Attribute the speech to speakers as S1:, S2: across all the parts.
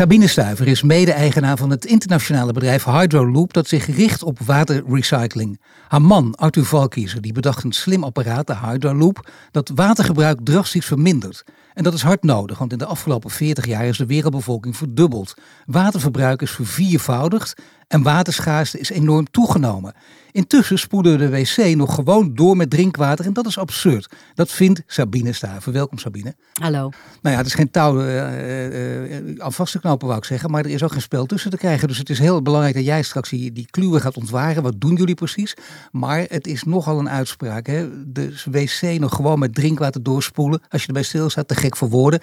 S1: Sabine Stuiver is mede-eigenaar van het internationale bedrijf Hydroloop dat zich richt op waterrecycling. Haar man, Arthur Valkiezer, die bedacht een slim apparaat, de Hydroloop, dat watergebruik drastisch vermindert. En dat is hard nodig, want in de afgelopen 40 jaar is de wereldbevolking verdubbeld. Waterverbruik is verviervoudigd en waterschaarste is enorm toegenomen. Intussen spoelen de wc nog gewoon door met drinkwater en dat is absurd. Dat vindt Sabine Stuiver. Welkom Sabine.
S2: Hallo.
S1: Nou ja, het is geen touw uh, uh, aan vast te knopen wou ik zeggen, maar er is ook geen spel tussen te krijgen. Dus het is heel belangrijk dat jij straks die, die kluwen gaat ontwaren. Wat doen jullie precies? Maar het is nogal een uitspraak. Hè? De wc nog gewoon met drinkwater doorspoelen. Als je erbij stilstaat, te gek voor woorden.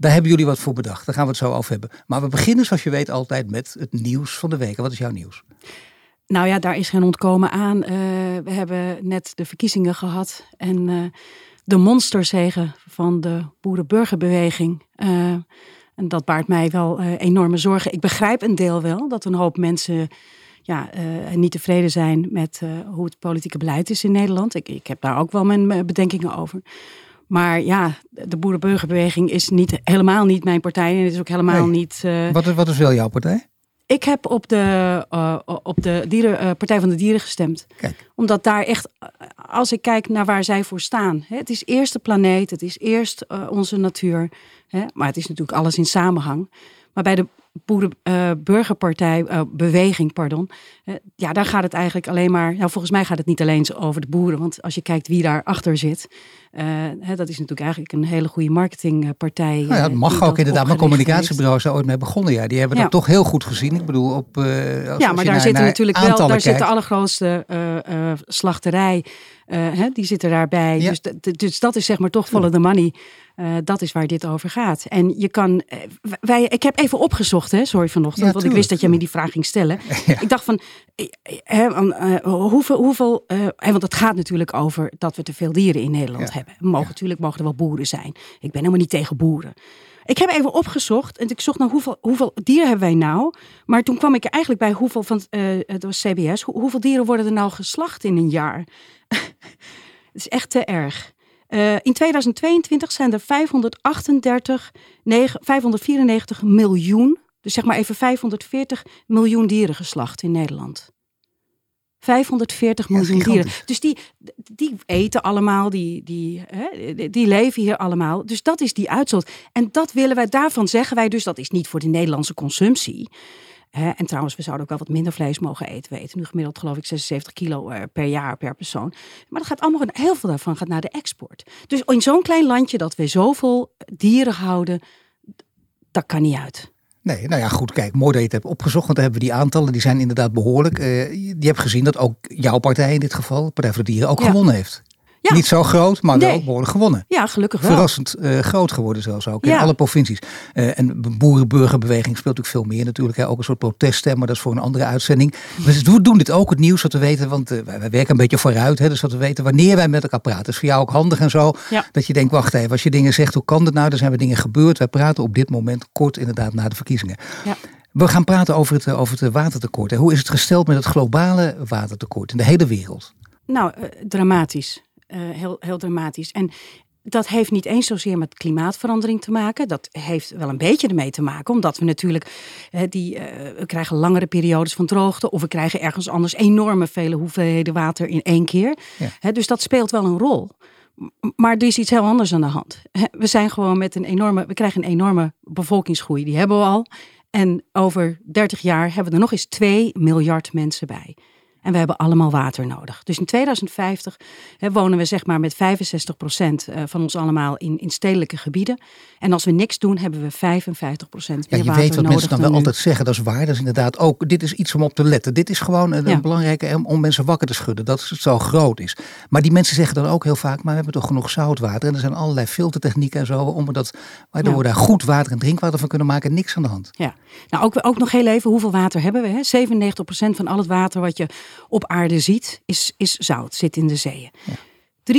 S1: Daar hebben jullie wat voor bedacht. Daar gaan we het zo over hebben. Maar we beginnen, zoals je weet, altijd met het nieuws van de week. Wat is jouw nieuws?
S2: Nou ja, daar is geen ontkomen aan. Uh, we hebben net de verkiezingen gehad. En uh, de monsterzegen van de boerenburgerbeweging. Uh, en dat baart mij wel enorme zorgen. Ik begrijp een deel wel dat een hoop mensen ja, niet tevreden zijn met hoe het politieke beleid is in Nederland. Ik, ik heb daar ook wel mijn bedenkingen over. Maar ja, de boerenburgerbeweging is niet, helemaal niet mijn partij. En het is ook helemaal niet.
S1: Uh... Wat, is, wat is wel jouw partij?
S2: Ik heb op de, uh, op de dieren, uh, Partij van de Dieren gestemd.
S1: Kijk.
S2: Omdat daar echt, als ik kijk naar waar zij voor staan. Hè, het is eerst de planeet, het is eerst onze natuur. Hè, maar het is natuurlijk alles in samenhang. Maar bij de boerenburgerpartij, beweging, pardon. ja, daar gaat het eigenlijk alleen maar. Nou, volgens mij gaat het niet alleen over de boeren. Want als je kijkt wie daarachter zit. Uh, hè, dat is natuurlijk eigenlijk een hele goede marketingpartij.
S1: Nou ja, dat mag ook inderdaad. Maar communicatiebureaus daar ooit mee begonnen. Ja, die hebben dat toch heel goed gezien. Ik bedoel, op.
S2: Uh, ja, maar daar zitten natuurlijk wel. Daar zit de allergrootste slachterij. Hè, die zitten daarbij. Ja. Dus, dus dat is zeg maar toch follow the money. Uh, dat is waar dit over gaat. En je kan. Wij, ik heb even opgezocht, hè, sorry vanochtend, ja, want ik wist dat je me die vraag ging stellen. Ja. Ik dacht van. Hè, uh, hoeveel. hoeveel want het gaat natuurlijk over dat we te veel dieren in Nederland hebben hebben. Mogen, Natuurlijk mogen er wel boeren zijn. Ik ben helemaal niet tegen boeren. Ik heb even opgezocht en ik zocht naar hoeveel, hoeveel dieren hebben wij nou. Maar toen kwam ik eigenlijk bij hoeveel van, uh, het was CBS, hoeveel dieren worden er nou geslacht in een jaar? Het is echt te erg. Uh, in 2022 zijn er 538, 9, 594 miljoen, dus zeg maar even 540 miljoen dieren geslacht in Nederland. 540 miljoen dieren. Dus die, die eten allemaal, die, die, hè, die leven hier allemaal. Dus dat is die uitstoot. En dat willen wij, daarvan zeggen wij dus, dat is niet voor de Nederlandse consumptie. en trouwens, we zouden ook wel wat minder vlees mogen eten. We eten nu gemiddeld geloof ik 76 kilo eh, per jaar per persoon. Maar dat gaat allemaal, heel veel daarvan gaat naar de export. Dus in zo'n klein landje dat we zoveel dieren houden, dat kan niet uit.
S1: Nee, nou ja, goed. Kijk, mooi dat je het hebt opgezocht. Want dan hebben we die aantallen, die zijn inderdaad behoorlijk. Uh, je hebt gezien dat ook jouw partij in dit geval, Partij voor de Dieren, ook gewonnen heeft. Ja. Niet zo groot, maar wel behoorlijk gewonnen.
S2: Ja, gelukkig wel.
S1: Verrassend uh, groot geworden zelfs ook in alle provincies. Uh, en boerenburgerbeweging speelt natuurlijk veel meer natuurlijk. Hè. Ook een soort proteststem, maar dat is voor een andere uitzending. We doen dit ook, het nieuws, wat we weten. Want uh, wij, werken een beetje vooruit. Hè, dus dat we weten wanneer wij met elkaar praten. Dat is voor jou ook handig en zo.
S2: Ja.
S1: Dat je denkt, wacht even, als je dingen zegt, hoe kan dat nou? Er zijn we dingen gebeurd. Wij praten op dit moment kort inderdaad na de verkiezingen.
S2: Ja.
S1: We gaan praten over het, over het watertekort. Hoe is het gesteld met het globale watertekort in de hele wereld?
S2: Nou, dramatisch. Uh, heel, heel dramatisch. En dat heeft niet eens zozeer met klimaatverandering te maken. Dat heeft wel een beetje ermee te maken, omdat we natuurlijk die, uh, we krijgen langere periodes van droogte, of we krijgen ergens anders enorme vele hoeveelheden water in één keer. Ja. dus dat speelt wel een rol. Maar er is iets heel anders aan de hand. We zijn gewoon met een enorme, we krijgen een enorme bevolkingsgroei. Die hebben we al. En over 30 jaar hebben we er nog eens 2 miljard mensen bij. En we hebben allemaal water nodig. Dus in 2050 hè, wonen we zeg maar met 65% eh, van ons allemaal in, in stedelijke gebieden. En als we niks doen, hebben we 55% meer
S1: ja,
S2: water
S1: nodig. Je weet wat mensen dan wel altijd zeggen, dat is waar. Dat is inderdaad ook, dit is iets om op te letten. Dit is gewoon een, ja. belangrijke om mensen wakker te schudden, dat het zo groot is. Maar die mensen zeggen dan ook heel vaak, maar we hebben toch genoeg zoutwater. En er zijn allerlei filtertechnieken en zo, om dat, waardoor ja. we daar goed water en drinkwater van kunnen maken. Niks aan de hand.
S2: Ja, nou ook, ook nog heel even, hoeveel water hebben we? Hè? 97% van al het water wat je op aarde ziet, is, is zout, zit in de zeeën. Ja. 3%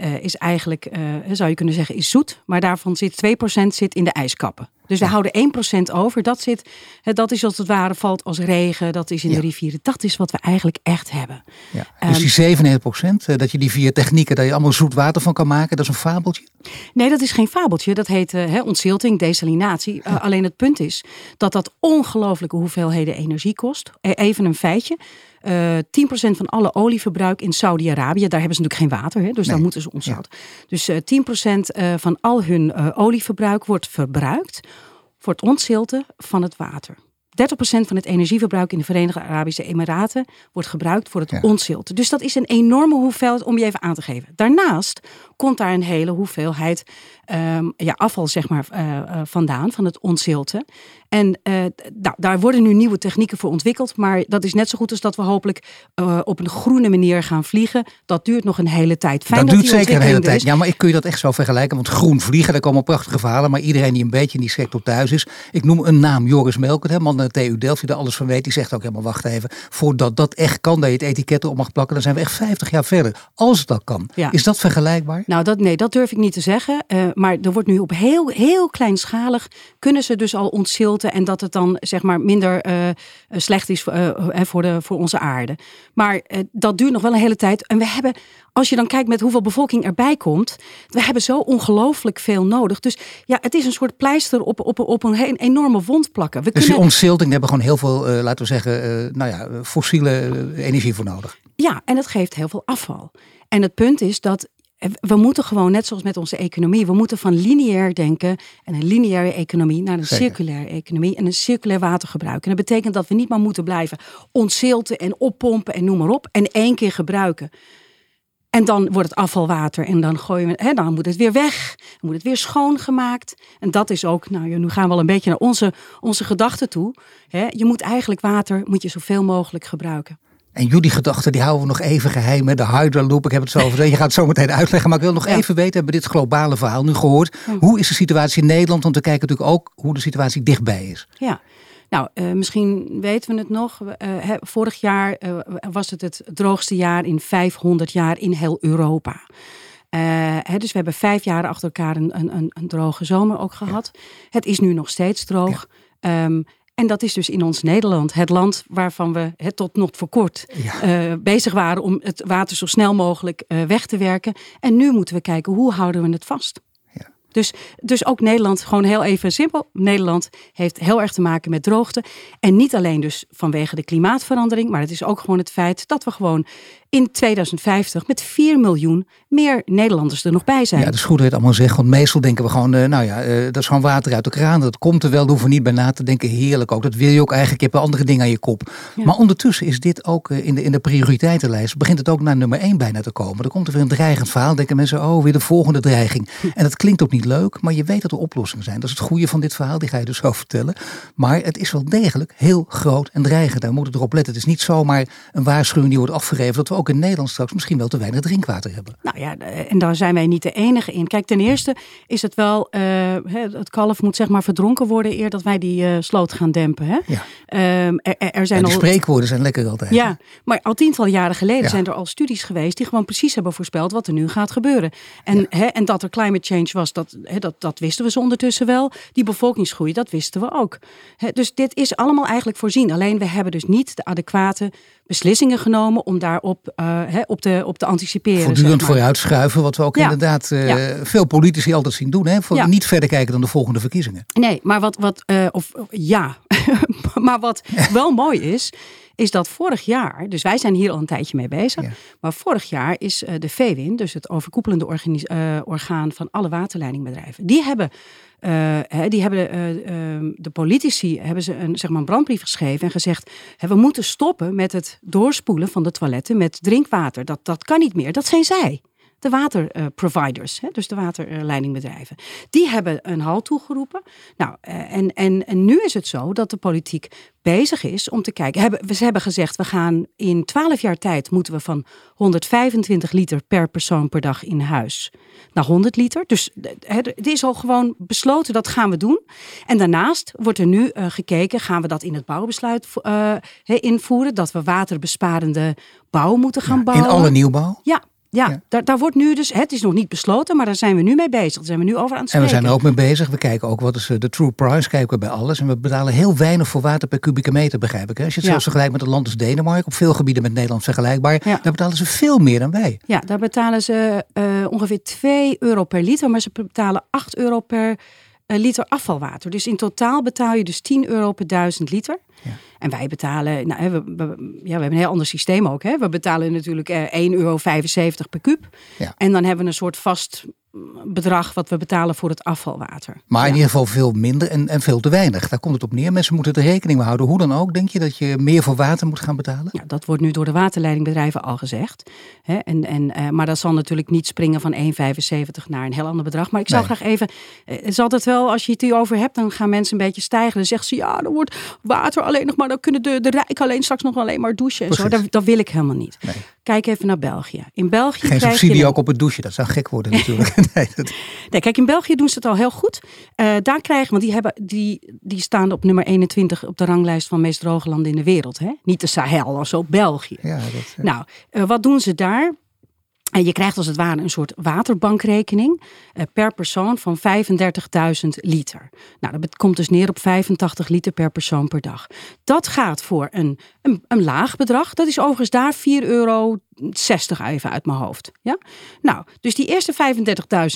S2: uh, is eigenlijk, uh, zou je kunnen zeggen, is zoet. Maar daarvan zit 2% zit in de ijskappen. Dus we houden 1% over. Dat, zit, dat is als het ware valt als regen. Dat is in de rivieren. Dat is wat we eigenlijk echt hebben.
S1: Ja. Dus die 97%, uh, dat je die vier technieken, dat je allemaal zoet water van kan maken. Dat is een fabeltje?
S2: Nee, dat is geen fabeltje. Dat heet ontzilting, desalinatie. Alleen het punt is dat dat ongelooflijke hoeveelheden energie kost. E, even een feitje. Uh, 10% van alle olieverbruik in Saudi-Arabië, daar hebben ze natuurlijk geen water, hè, dus nee. daar moeten ze ontzouten. Ja. Dus uh, 10% uh, van al hun olieverbruik wordt verbruikt voor het ontzilten van het water. 30% van het energieverbruik in de Verenigde Arabische Emiraten wordt gebruikt voor het ja. ontzilten. Dus dat is een enorme hoeveelheid om je even aan te geven. Daarnaast komt daar een hele hoeveelheid um, ja, afval zeg maar, uh, uh, vandaan, van het ontzilten. En uh, nou, daar worden nu nieuwe technieken voor ontwikkeld. Maar dat is net zo goed als dat we hopelijk op een groene manier gaan vliegen. Dat duurt nog een hele tijd.
S1: Fijn dat, dat duurt zeker een hele tijd. Ja, maar ik kun je dat echt zo vergelijken. Want groen vliegen, daar komen prachtige verhalen. Maar iedereen die een beetje in die sector thuis is. Ik noem een naam, Joris Melkert, man de TU Delft, die er alles van weet. Die zegt ook helemaal, wacht even. Voordat dat echt kan, dat je het etiket op mag plakken. Dan zijn we echt 50 jaar verder. Als het dat kan. Ja. Is dat vergelijkbaar?
S2: Nou, dat, nee, dat durf ik niet te zeggen. maar er wordt nu op heel, heel kleinschalig kunnen ze dus al ontzilten. En dat het dan zeg maar minder uh, slecht is uh, voor, de, voor onze aarde. Maar dat duurt nog wel een hele tijd. En we hebben, als je dan kijkt met hoeveel bevolking erbij komt. We hebben zo ongelooflijk veel nodig. Dus ja, het is een soort pleister op, op, op een enorme wond plakken.
S1: We dus kunnen... die ontzilting, hebben gewoon heel veel, laten we zeggen, nou ja, fossiele energie voor nodig.
S2: Ja, en het geeft heel veel afval. En het punt is dat we moeten gewoon, net zoals met onze economie, we moeten van lineair denken en een lineaire economie naar een Zeker. circulaire economie en een circulair watergebruik. En dat betekent dat we niet maar moeten blijven ontzilten en oppompen en noem maar op en één keer gebruiken. En dan wordt het afvalwater en dan gooien we, hè, dan moet het weer weg. Dan moet het weer schoongemaakt. En dat is ook, nou nu gaan we al een beetje naar onze, onze gedachten toe. Hè. Je moet eigenlijk water, moet je zoveel mogelijk gebruiken.
S1: En jullie gedachten die houden we nog even geheim. De Hydra Loop, ik heb het zo over. Je gaat het zo meteen uitleggen. Maar ik wil nog ja. even weten, hebben we dit globale verhaal nu gehoord. Hoe is de situatie in Nederland? Want we kijken natuurlijk ook hoe de situatie dichtbij is.
S2: Ja, nou, uh, misschien weten we het nog. Uh, he, vorig jaar uh, was het het droogste jaar in 500 jaar in heel Europa. He, dus we hebben vijf jaar achter elkaar een, een, een droge zomer ook gehad. Ja. Het is nu nog steeds droog. Um, en dat is dus in ons Nederland, het land waarvan we het tot nog voor kort ja. uh, bezig waren om het water zo snel mogelijk uh, weg te werken. En nu moeten we kijken hoe houden we het vast. Dus, dus ook Nederland, gewoon heel even simpel. Nederland heeft heel erg te maken met droogte. En niet alleen dus vanwege de klimaatverandering, maar het is ook gewoon het feit dat we gewoon in 2050 met 4 miljoen meer Nederlanders er nog bij zijn.
S1: Ja, dat is goed dat je het allemaal zegt. Want meestal denken we gewoon, uh, nou ja, uh, dat is gewoon water uit de kraan. Dat komt er wel, daar hoeven we niet bij na te denken. Heerlijk ook. Dat wil je ook eigenlijk. Je hebt andere dingen aan je kop. Ja. Maar ondertussen is dit ook uh, in, de, in de prioriteitenlijst. Begint het ook naar nummer 1 bijna te komen. Er komt er weer een dreigend verhaal. Denken mensen, oh, weer de volgende dreiging. Hm. En dat klinkt ook niet leuk, maar je weet dat er oplossingen zijn. Dat is het goede van dit verhaal. Die ga je dus zo vertellen. Maar het is wel degelijk heel groot en dreigend. Daar moeten we erop letten. Het is niet zomaar een waarschuwing die wordt afgegeven. Dat we ook in Nederland straks misschien wel te weinig drinkwater hebben.
S2: Nou ja, en daar zijn wij niet de enige in. Kijk, ten eerste is het wel, uh, het kalf moet zeg maar verdronken worden eer dat wij die uh, sloot gaan dempen. Hè?
S1: Ja. Um, er, er zijn al... spreekwoorden zijn lekker altijd.
S2: Ja, maar al tientallen jaren geleden ja. zijn er al studies geweest die gewoon precies hebben voorspeld wat er nu gaat gebeuren. En, ja. hè, en dat er climate change was, dat, hè, dat, dat wisten we zo ondertussen wel. Die bevolkingsgroei, dat wisten we ook. Hè, dus dit is allemaal eigenlijk voorzien. Alleen we hebben dus niet de adequate beslissingen genomen om daarop uh, he, op, te, op te anticiperen.
S1: Voortdurend zeg maar. vooruitschuiven, wat we ook ja. inderdaad uh, ja. veel politici altijd zien doen. Hè? Voor ja. Niet verder kijken dan de volgende verkiezingen.
S2: Nee, maar wat, wat uh, of ja, maar wat wel mooi is, is dat vorig jaar, dus wij zijn hier al een tijdje mee bezig, maar vorig jaar is de VWIN, dus het overkoepelende orgaan van alle waterleidingbedrijven, die hebben, uh, die hebben de politici hebben ze een, zeg maar een brandbrief geschreven en gezegd, we moeten stoppen met het doorspoelen van de toiletten met drinkwater. Dat, dat kan niet meer, dat zijn zij. De waterproviders, uh, dus de waterleidingbedrijven. Die hebben een halt toegeroepen. Nou, uh, en, en, en nu is het zo dat de politiek bezig is om te kijken. Hebben, ze hebben gezegd, we gaan in 12 jaar tijd moeten we van 125 liter per persoon per dag in huis naar 100 liter. Dus het is al gewoon besloten, dat gaan we doen. En daarnaast wordt er nu uh, gekeken, gaan we dat in het bouwbesluit invoeren, dat we waterbesparende bouw moeten gaan bouwen.
S1: In alle nieuwbouw?
S2: Ja, ja, Daar, daar wordt nu dus, het is nog niet besloten, maar daar zijn we nu mee bezig. Daar zijn we nu over aan het spreken.
S1: En we zijn er ook mee bezig. We kijken ook wat is eh, de true price, kijken we bij alles. En we betalen heel weinig voor water per kubieke meter, begrijp ik. Hè? Als je het ja. zo vergelijkt met een land als Denemarken, op veel gebieden met Nederland vergelijkbaar, daar betalen ze veel meer dan wij.
S2: Ja, daar betalen ze uh, ongeveer 2 euro per liter, maar ze betalen 8 euro per liter afvalwater. Dus in totaal betaal je dus 10 euro per duizend liter. Ja. En wij betalen, nou, we, we, ja, we hebben een heel ander systeem ook. Hè? We betalen natuurlijk eh, 1,75 euro per kuub. Ja. En dan hebben we een soort vast bedrag wat we betalen voor het afvalwater.
S1: Maar in ieder geval veel minder en, en veel te weinig. Daar komt het op neer. Mensen moeten er rekening mee houden. Hoe dan ook, denk je dat je meer voor water moet gaan betalen?
S2: Ja, dat wordt nu door de waterleidingbedrijven al gezegd. en, en, uh, maar dat zal natuurlijk niet springen van 1,75 naar een heel ander bedrag. Maar ik zou graag even... Uh, het is altijd wel, als je het hierover hebt, dan gaan mensen een beetje stijgen. Dan zeggen ze, ja, dan wordt water alleen nog maar... dan kunnen de, de rijken alleen straks nog alleen maar douchen en zo. Dat, dat, wil ik helemaal niet. Nee. Kijk even naar België. In België
S1: Geen subsidie je... ook op het douchen, dat zou gek worden natuurlijk.
S2: nee, dat... nee, kijk, in België doen ze het al heel goed. Uh, daar krijgen, want die, hebben, die, die staan op nummer 21 op de ranglijst van meest droge landen in de wereld. Hè? Niet de Sahel, als ook België. Ja, dat. Nou, uh, wat doen ze daar? En je krijgt als het ware een soort waterbankrekening uh, per persoon van 35.000 liter. Nou, dat komt dus neer op 85 liter per persoon per dag. Dat gaat voor een, een, een laag bedrag. Dat is overigens daar 4,60 euro even uit mijn hoofd. Ja? Nou, dus die eerste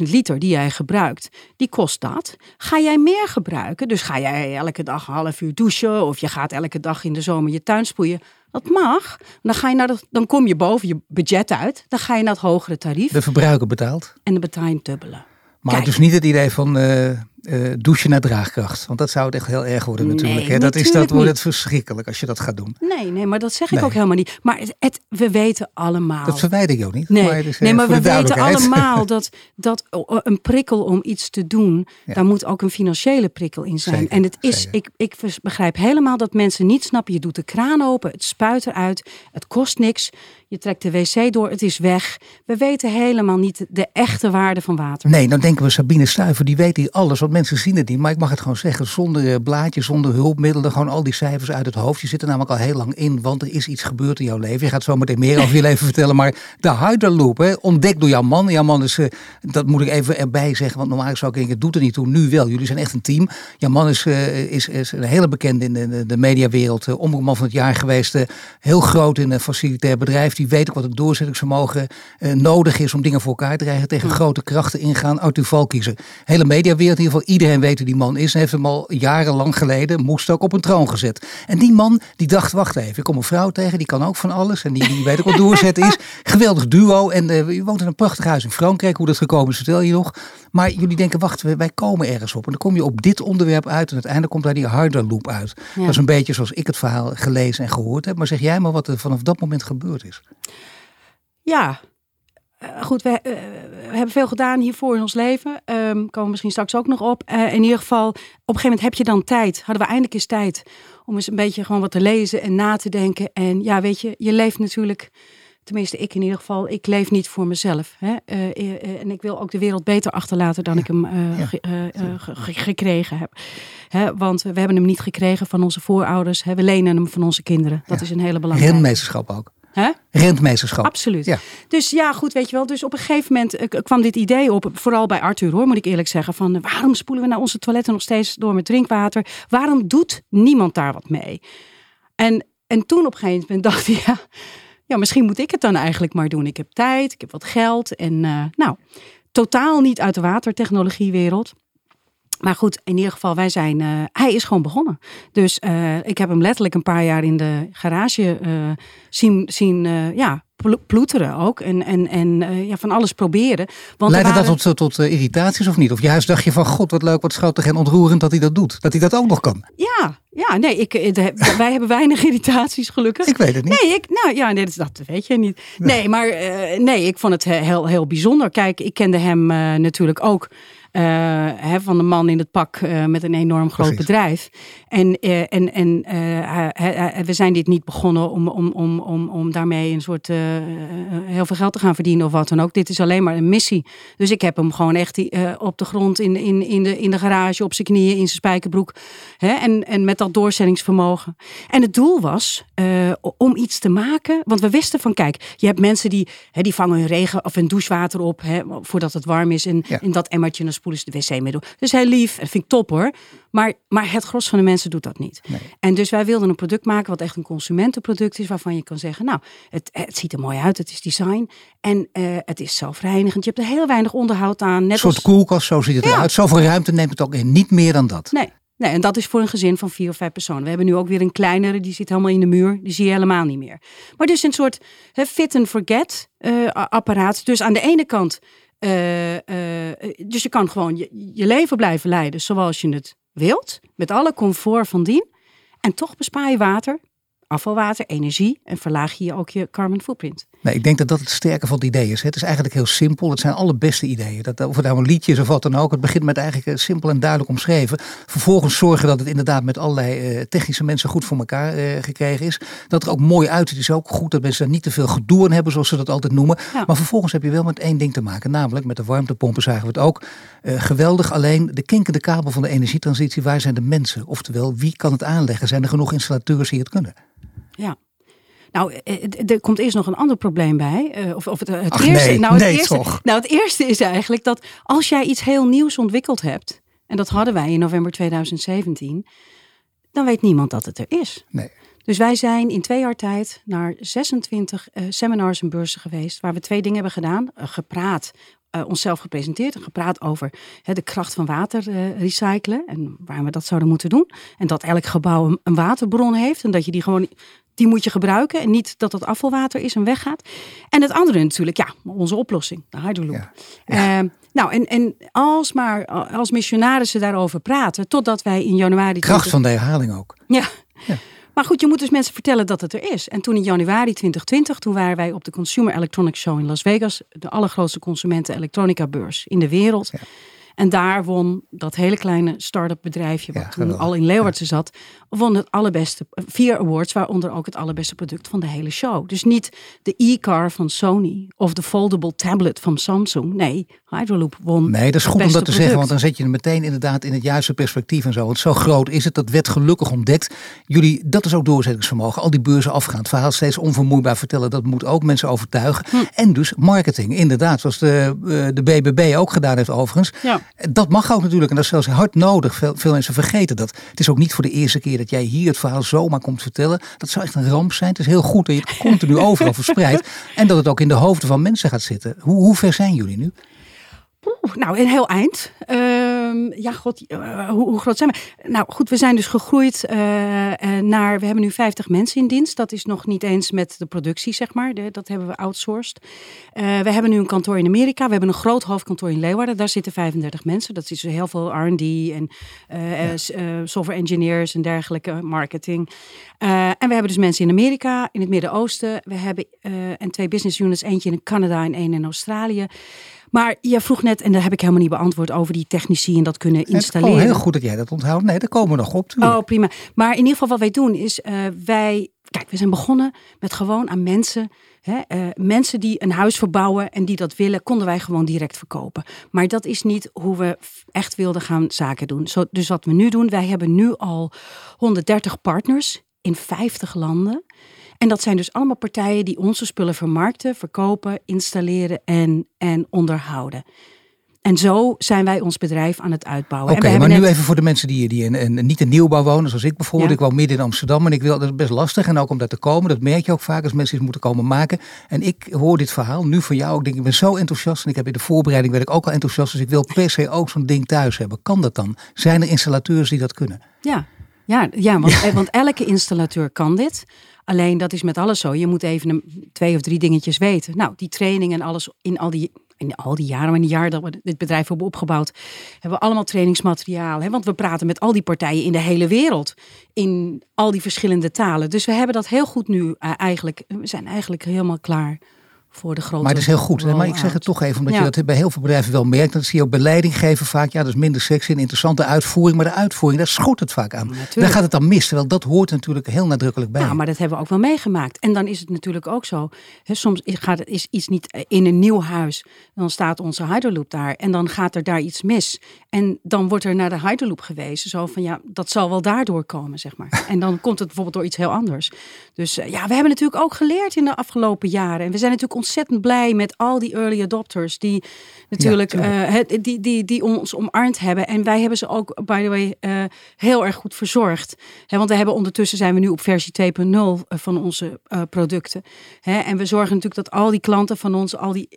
S2: 35.000 liter die jij gebruikt, die kost dat. Ga jij meer gebruiken, dus ga jij elke dag een half uur douchen... of je gaat elke dag in de zomer je tuin sproeien dat mag. Dan, ga je naar dan kom je boven je budget uit. Dan ga je naar het hogere tarief.
S1: De verbruiker betaalt.
S2: En de betaal je dubbele.
S1: Maar Kijk. dus niet het idee van uh, uh, douchen naar draagkracht. Want dat zou het echt heel erg worden natuurlijk. Nee, hè? Dat, is, dat wordt het verschrikkelijk als je dat gaat doen.
S2: Nee, nee maar dat zeg ik nee. ook helemaal niet. Maar het, het, we weten allemaal.
S1: Dat verwijder ik ook niet.
S2: Nee, maar, dus, nee, maar we weten allemaal dat, dat een prikkel om iets te doen, ja. daar moet ook een financiële prikkel in zijn. Zeker, en het is, ik, ik begrijp helemaal dat mensen niet snappen. Je doet de kraan open, het spuit eruit, het kost niks. Je trekt de wc door, het is weg. We weten helemaal niet de echte waarde van water.
S1: Nee, dan denken we Sabine Stuiver, die weet hier alles. Want mensen zien het niet. Maar ik mag het gewoon zeggen, zonder blaadjes, zonder hulpmiddelen. Gewoon al die cijfers uit het hoofd. Je zit er namelijk al heel lang in, want er is iets gebeurd in jouw leven. Je gaat zo meteen meer over je leven vertellen. Maar de Hyderloop, hè, ontdekt door jouw man. Jouw man is, uh, dat moet ik even erbij zeggen. Want normaal zou ik denken, het doet er niet toe. Nu wel. Jullie zijn echt een team. Jouw man is, uh, is, is een hele bekende in de, de mediawereld. Uh, omroepman van het jaar geweest. heel groot in een facilitair bedrijf die weet ook wat het doorzettingsvermogen nodig is om dingen voor elkaar te krijgen. Tegen grote krachten ingaan. Arthur Valkiezer. Hele mediawereld in ieder geval. Iedereen weet wie die man is. En heeft hem al jarenlang geleden, moest ook op een troon gezet. En die man die dacht, wacht even. Ik kom een vrouw tegen, die kan ook van alles. En die, die weet ook wat doorzetten is. Geweldig duo. En uh, je woont in een prachtig huis in Frankrijk. Hoe dat gekomen is, vertel je nog. Maar jullie denken, wacht, wij komen ergens op. En dan kom je op dit onderwerp uit. En uiteindelijk komt daar die harder loop uit. Ja. Dat is een beetje zoals ik het verhaal gelezen en gehoord heb. Maar zeg jij maar wat er vanaf dat moment gebeurd is.
S2: Ja, uh, goed, we, uh, we, hebben veel gedaan hiervoor in ons leven. Um, komen we misschien straks ook nog op. Uh, in ieder geval, op een gegeven moment heb je dan tijd. Hadden we eindelijk eens tijd om eens een beetje gewoon wat te lezen en na te denken. En ja, weet je, je leeft natuurlijk, tenminste ik in ieder geval, ik leef niet voor mezelf. Hè? en ik wil ook de wereld beter achterlaten dan ja. ik hem ja. gekregen heb. Hè? Want we hebben hem niet gekregen van onze voorouders. Hè? We lenen hem van onze kinderen. Dat is een hele belangrijke.
S1: Renmeesterschap ook.
S2: Huh?
S1: Rentmeesterschap.
S2: Absoluut. Ja. Dus ja, goed, weet je wel. Dus op een gegeven moment uh, kwam dit idee op, vooral bij Arthur hoor, moet ik eerlijk zeggen. Van waarom spoelen we nou onze toiletten nog steeds door met drinkwater? Waarom doet niemand daar wat mee? En, en toen op een gegeven moment dacht hij, ja, ja, misschien moet ik het dan eigenlijk maar doen. Ik heb tijd, ik heb wat geld en uh, nou, totaal niet uit de watertechnologiewereld. Maar goed, in ieder geval, wij zijn. Uh, hij is gewoon begonnen. Dus uh, ik heb hem letterlijk een paar jaar in de garage uh, zien, zien ja, ploeteren ook. En, en, en ja, van alles proberen.
S1: Want Leidde dat tot, tot irritaties of niet? Of juist dacht je van god wat leuk, wat schattig en ontroerend dat hij dat doet. Dat hij dat ook nog kan.
S2: Ja, ja, nee, ik, wij hebben weinig irritaties gelukkig.
S1: Ik weet het niet.
S2: Nee, ik, nou ja, nee, dat weet je niet. Nee, maar nee, ik vond het heel, heel bijzonder. Kijk, ik kende hem natuurlijk ook hè, van de man in het pak uh, met een enorm groot bedrijf. En, uh, en, en we zijn dit niet begonnen om, om, om, om, om daarmee een soort heel veel geld te gaan verdienen of wat dan ook. Dit is alleen maar een missie. Dus ik heb hem gewoon echt op de grond, in, in, in, de, in de garage, op zijn knieën, in zijn spijkerbroek. Hè, en, en met dat doorzettingsvermogen. En het doel was om iets te maken. Want we wisten van, kijk, je hebt mensen die, hè, die vangen hun regen of hun douchewater op hè, voordat het warm is. En in dat emmertje spoelen ze de wc mee door. Dus heel lief, en vind ik top hoor. Maar, maar het gros van de mensen doet dat niet. En dus wij wilden een product maken wat echt een consumentenproduct is, waarvan je kan zeggen, nou, het, het ziet er mooi uit, het is design en uh, het is zelfreinigend. Je hebt er heel weinig onderhoud aan.
S1: Net een soort als... koelkast, zo ziet het ja. eruit. Zoveel ruimte neemt het ook in, niet meer dan dat.
S2: Nee. Nee, en dat is voor een gezin van vier of vijf personen. We hebben nu ook weer een kleinere, die zit helemaal in de muur. Die zie je helemaal niet meer. Maar dus een soort fit and forget uh, apparaat. Dus aan de ene kant uh, uh, dus je kan gewoon je, je leven blijven leiden zoals je het wilt, met alle comfort van dien. En toch bespaar je water, afvalwater, energie en verlaag je ook je carbon footprint.
S1: Nee, ik denk dat dat het sterke van het idee is. Het is eigenlijk heel simpel. Het zijn alle beste ideeën. Dat, of het nou een liedje is of wat dan ook. Het begint met eigenlijk eh, simpel en duidelijk omschreven. Vervolgens zorgen dat het inderdaad met allerlei uh, technische mensen goed voor elkaar uh, gekregen is. Dat er ook mooi uitziet is ook goed. Dat mensen daar niet te veel gedoe aan hebben zoals ze dat altijd noemen. Maar vervolgens heb je wel met één ding te maken. Namelijk met de warmtepompen zagen we het ook. Uh, geweldig. Alleen de kinkende kabel van de energietransitie. Waar zijn de mensen? Oftewel, wie kan het aanleggen? Zijn er genoeg installateurs die het kunnen?
S2: Ja. Nou, eh, eh, er komt eerst nog een ander probleem bij. Eh, of, of het,
S1: het eerste. Nee, nou, het nee, eerste, toch.
S2: nou, het eerste is eigenlijk dat als jij iets heel nieuws ontwikkeld hebt, en dat hadden wij in november 2017, dan weet niemand dat het er is.
S1: Nee.
S2: Dus wij zijn in twee jaar tijd naar 26 uh, seminars en beurzen geweest, waar we twee dingen hebben gedaan. Uh, gepraat uh, onszelf gepresenteerd en gepraat over de kracht van water recyclen en waar we dat zouden moeten doen. En dat elk gebouw een, een, waterbron heeft en dat je die gewoon die moet je gebruiken en niet dat het afvalwater is en weggaat. En het andere natuurlijk, ja, onze oplossing, de Hydroloop. Ja. Uh, nou, en, en als maar als missionarissen daarover praten, totdat wij in januari.
S1: Kracht van de herhaling ook.
S2: Ja. ja. Maar goed, je moet dus mensen vertellen dat het er is. En toen in januari 2020, toen waren wij op de Consumer Electronics Show in Las Vegas, de allergrootste consumenten elektronica beurs in de wereld. Ja. En daar won dat hele kleine start-up bedrijfje, wat toen al in Leeuwarden zat, won het allerbeste, vier awards, waaronder ook het allerbeste product van de hele show. Dus niet de e-car van Sony of de foldable tablet van Samsung. Nee, Hydroloop won.
S1: Nee, dat is goed om dat te zeggen, want dan zet je het meteen inderdaad in het juiste perspectief en zo. Want zo groot is het, dat werd gelukkig ontdekt. Jullie, dat is ook doorzettingsvermogen. Al die beurzen afgaan, het verhaal steeds onvermoeibaar vertellen, dat moet ook mensen overtuigen. Hm. En dus marketing, inderdaad, zoals de, eh, de BBB ook gedaan heeft overigens. Ja. Dat mag ook natuurlijk en dat is zelfs hard nodig. Veel, veel mensen vergeten dat. Het is ook niet voor de eerste keer dat jij hier het verhaal zomaar komt vertellen. Dat zou echt een ramp zijn. Het is heel goed dat je het continu overal verspreidt. En dat het ook in de hoofden van mensen gaat zitten. Hoe, hoe ver zijn jullie nu?
S2: Oeh, nou, een heel eind. Ehm, ja, god, uh, hoe, hoe, groot zijn we? Nou goed, we zijn dus gegroeid uh, naar, we hebben nu 50 mensen in dienst. Dat is nog niet eens met de productie, zeg maar. De, dat hebben we outsourced. we hebben nu een kantoor in Amerika. We hebben een groot hoofdkantoor in Leeuwarden. Daar zitten 35 mensen. Dat is dus heel veel R&D en ja. software engineers en dergelijke, marketing. en we hebben dus mensen in Amerika, in het Midden-Oosten. We hebben en twee business units, eentje in Canada en één in Australië. Maar je vroeg net, en daar heb ik helemaal niet beantwoord, over die technici en dat kunnen installeren.
S1: Het is heel goed dat jij dat onthoudt. Nee, daar komen we nog op. Tuurlijk.
S2: Oh, prima. Maar in ieder geval wat wij doen is, uh, wij, kijk, we zijn begonnen met gewoon aan mensen Hè, uh, mensen die een huis verbouwen en die dat willen, konden wij gewoon direct verkopen. Maar dat is niet hoe we echt wilden gaan zaken doen. Zo, dus wat we nu doen, wij hebben nu al 130 partners in 50 landen. En dat zijn dus allemaal partijen die onze spullen vermarkten, verkopen, installeren en, en onderhouden. En zo zijn wij ons bedrijf aan het uitbouwen.
S1: Oké, maar nu even voor de mensen die, die in, in, niet in nieuwbouw wonen, zoals ik bijvoorbeeld. Ik woon midden in Amsterdam en ik wil, dat is best lastig. En ook om daar te komen, dat merk je ook vaak als mensen iets moeten komen maken. En ik hoor dit verhaal nu van jou. Ik denk, ik ben zo enthousiast. En ik heb in de voorbereiding werd ik ook al enthousiast. Dus ik wil per se ook zo'n ding thuis hebben. Kan dat dan? Zijn er installateurs die dat kunnen?
S2: Ja, Ja, ja, want, want elke installateur kan dit. Alleen dat is met alles zo. Je moet even een, twee of drie dingetjes weten. Nou, die training en alles in al die, in al die jaren, in die jaren dat we dit bedrijf hebben opgebouwd, hebben we allemaal trainingsmateriaal. Hè? Want we praten met al die partijen in de hele wereld. In al die verschillende talen. Dus we hebben dat heel goed nu uh, eigenlijk. We zijn eigenlijk helemaal klaar voor de grote.
S1: Maar dat is heel goed. Maar ik zeg het toch even, omdat je dat bij heel veel bedrijven wel merkt. Dat zie je ook bij leidinggeven vaak. Ja, dat is minder sexy en interessante uitvoering. Maar de uitvoering, daar schot het vaak aan. Daar gaat het dan mis. Terwijl dat hoort natuurlijk heel nadrukkelijk bij.
S2: Ja, maar dat hebben we ook wel meegemaakt. En dan is het natuurlijk ook zo. Hè, soms gaat is iets niet in een nieuw huis. Dan staat onze Hyderloop daar. En dan gaat er daar iets mis. En dan wordt er naar de Hyderloop gewezen. Zo van ja, dat zal wel daardoor komen, zeg maar. En dan komt het bijvoorbeeld door iets heel anders. Dus eh, ja, we hebben natuurlijk ook geleerd in de afgelopen jaren. En we zijn natuurlijk ontzettend blij met al die early adopters die natuurlijk uh, die, die, die ons omarmd hebben. En wij hebben ze ook, by the way, uh, heel erg goed verzorgd. He, want we hebben ondertussen zijn we nu op versie 2.0 van onze uh, producten. He, en we zorgen natuurlijk dat al die klanten van ons, al die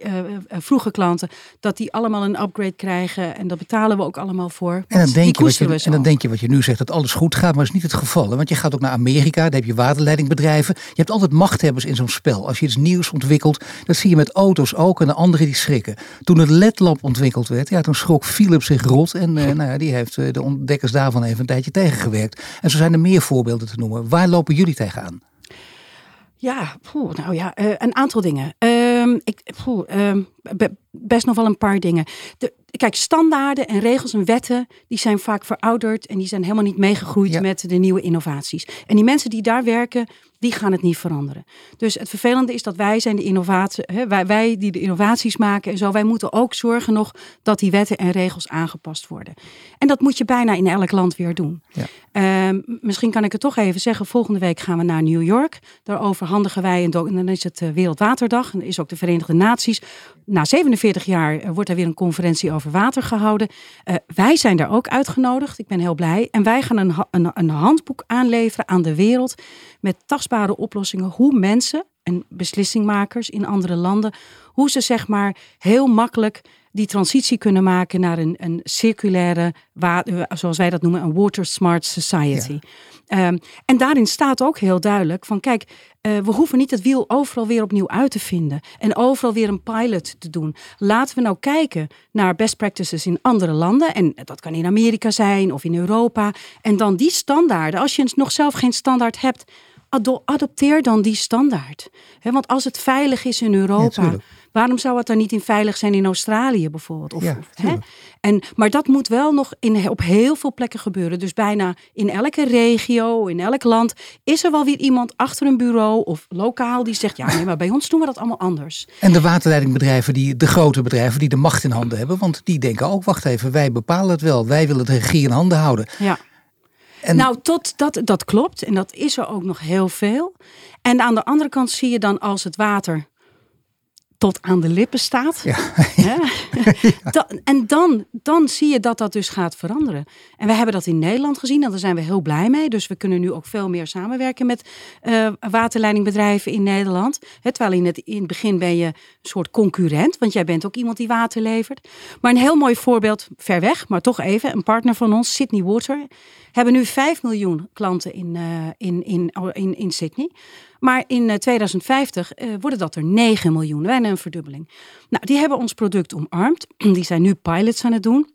S2: vroege klanten, dat die allemaal een upgrade krijgen. En dat betalen we ook allemaal voor.
S1: En dan, denk je, wat je, en dan denk je wat je nu zegt, dat alles goed gaat, maar dat is niet het geval. Want je gaat ook naar Amerika, daar heb je waterleidingbedrijven. Je hebt altijd machthebbers in zo'n spel. Als je iets nieuws ontwikkelt, dat zie je met auto's ook en de anderen die schrikken. Toen het ledlamp ontwikkeld werd, ja, toen schrok Philips zich rot. En uh, nou ja, die heeft uh, de ontdekkers daarvan even een tijdje tegengewerkt. En zo zijn er meer voorbeelden te noemen. Waar lopen jullie tegenaan?
S2: Ja, poeh, nou ja, uh, een aantal dingen. Ehm, ik, poeh, um, best nog wel een paar dingen. De, kijk, standaarden en regels en wetten, die zijn vaak verouderd en die zijn helemaal niet meegegroeid met de nieuwe innovaties. En die mensen die daar werken, die gaan het niet veranderen. Dus het vervelende is dat wij zijn de innovatie, hè, wij, wij die de innovaties maken en zo, wij moeten ook zorgen nog dat die wetten en regels aangepast worden. En dat moet je bijna in elk land weer doen. Ja. Uh, misschien kan ik het toch even zeggen, volgende week gaan we naar New York. Daar overhandigen wij, en dan is het eh, Wereldwaterdag, en is ook de Verenigde Naties. Na 47 jaar eh, wordt er weer een conferentie over water gehouden. Uh, wij zijn daar ook uitgenodigd, ik ben heel blij. En wij gaan een, een, een handboek aanleveren aan de wereld met tastbare oplossingen hoe mensen en beslissingmakers in andere landen, hoe ze zeg maar heel makkelijk die transitie kunnen maken naar een, een circulaire, zoals wij dat noemen, een water smart society. Um, en daarin staat ook heel duidelijk van kijk, uh, we hoeven niet het wiel overal weer opnieuw uit te vinden en overal weer een pilot te doen. Laten we nou kijken naar best practices in andere landen en dat kan in Amerika zijn of in Europa en dan die standaarden. Als je nog zelf geen standaard hebt, adopteer dan die standaard. want als het veilig is in Europa, waarom zou het dan niet in veilig zijn in Australië bijvoorbeeld? Of, ja, en, maar dat moet wel nog in, op heel veel plekken gebeuren. Dus bijna in elke regio, in elk land, is er wel weer iemand achter een bureau of lokaal die zegt: ja, nee, maar bij ons doen we dat allemaal anders.
S1: En de waterleidingbedrijven, die, de grote bedrijven die de macht in handen hebben, want die denken ook: wacht even, wij bepalen het wel, wij willen de regie in handen houden.
S2: Ja. Nou, tot dat, dat klopt. En dat is er ook nog heel veel. En aan de andere kant zie je dan als het water tot aan de lippen staat. Ja. ja. en dan, dan zie je dat dat dus gaat veranderen. En we hebben dat in Nederland gezien en daar zijn we heel blij mee. Dus we kunnen nu ook veel meer samenwerken met uh, waterleidingbedrijven in Nederland. terwijl in het, in het begin ben je een soort concurrent, want jij bent ook iemand die water levert. Maar een heel mooi voorbeeld, ver weg, maar toch even, een partner van ons, Sydney Water, hebben nu 5 miljoen klanten in, uh, in, in, in, in Sydney. Maar in 2050 uh, worden dat er 9 miljoen, bijna een verdubbeling. Nou, die hebben ons product omarmd. Die zijn nu pilots aan het doen.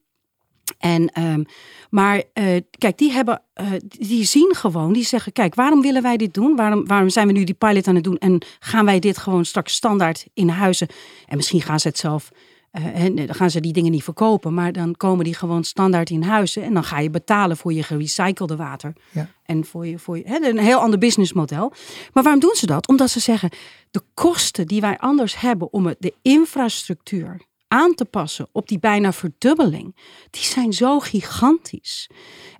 S2: En, um, maar uh, kijk, die, hebben, die zien gewoon, die zeggen: Kijk, waarom willen wij dit doen? Waarom, waarom zijn we nu die pilot aan het doen? En gaan wij dit gewoon straks standaard in huizen? En misschien gaan ze het zelf uh, dan gaan ze die dingen niet verkopen, maar dan komen die gewoon standaard in huizen. En dan ga je betalen voor je gerecyclede water. Ja. En voor je, voor je een heel ander businessmodel. Maar waarom doen ze dat? Omdat ze zeggen: de kosten die wij anders hebben om de infrastructuur aan te passen op die bijna verdubbeling, die zijn zo gigantisch.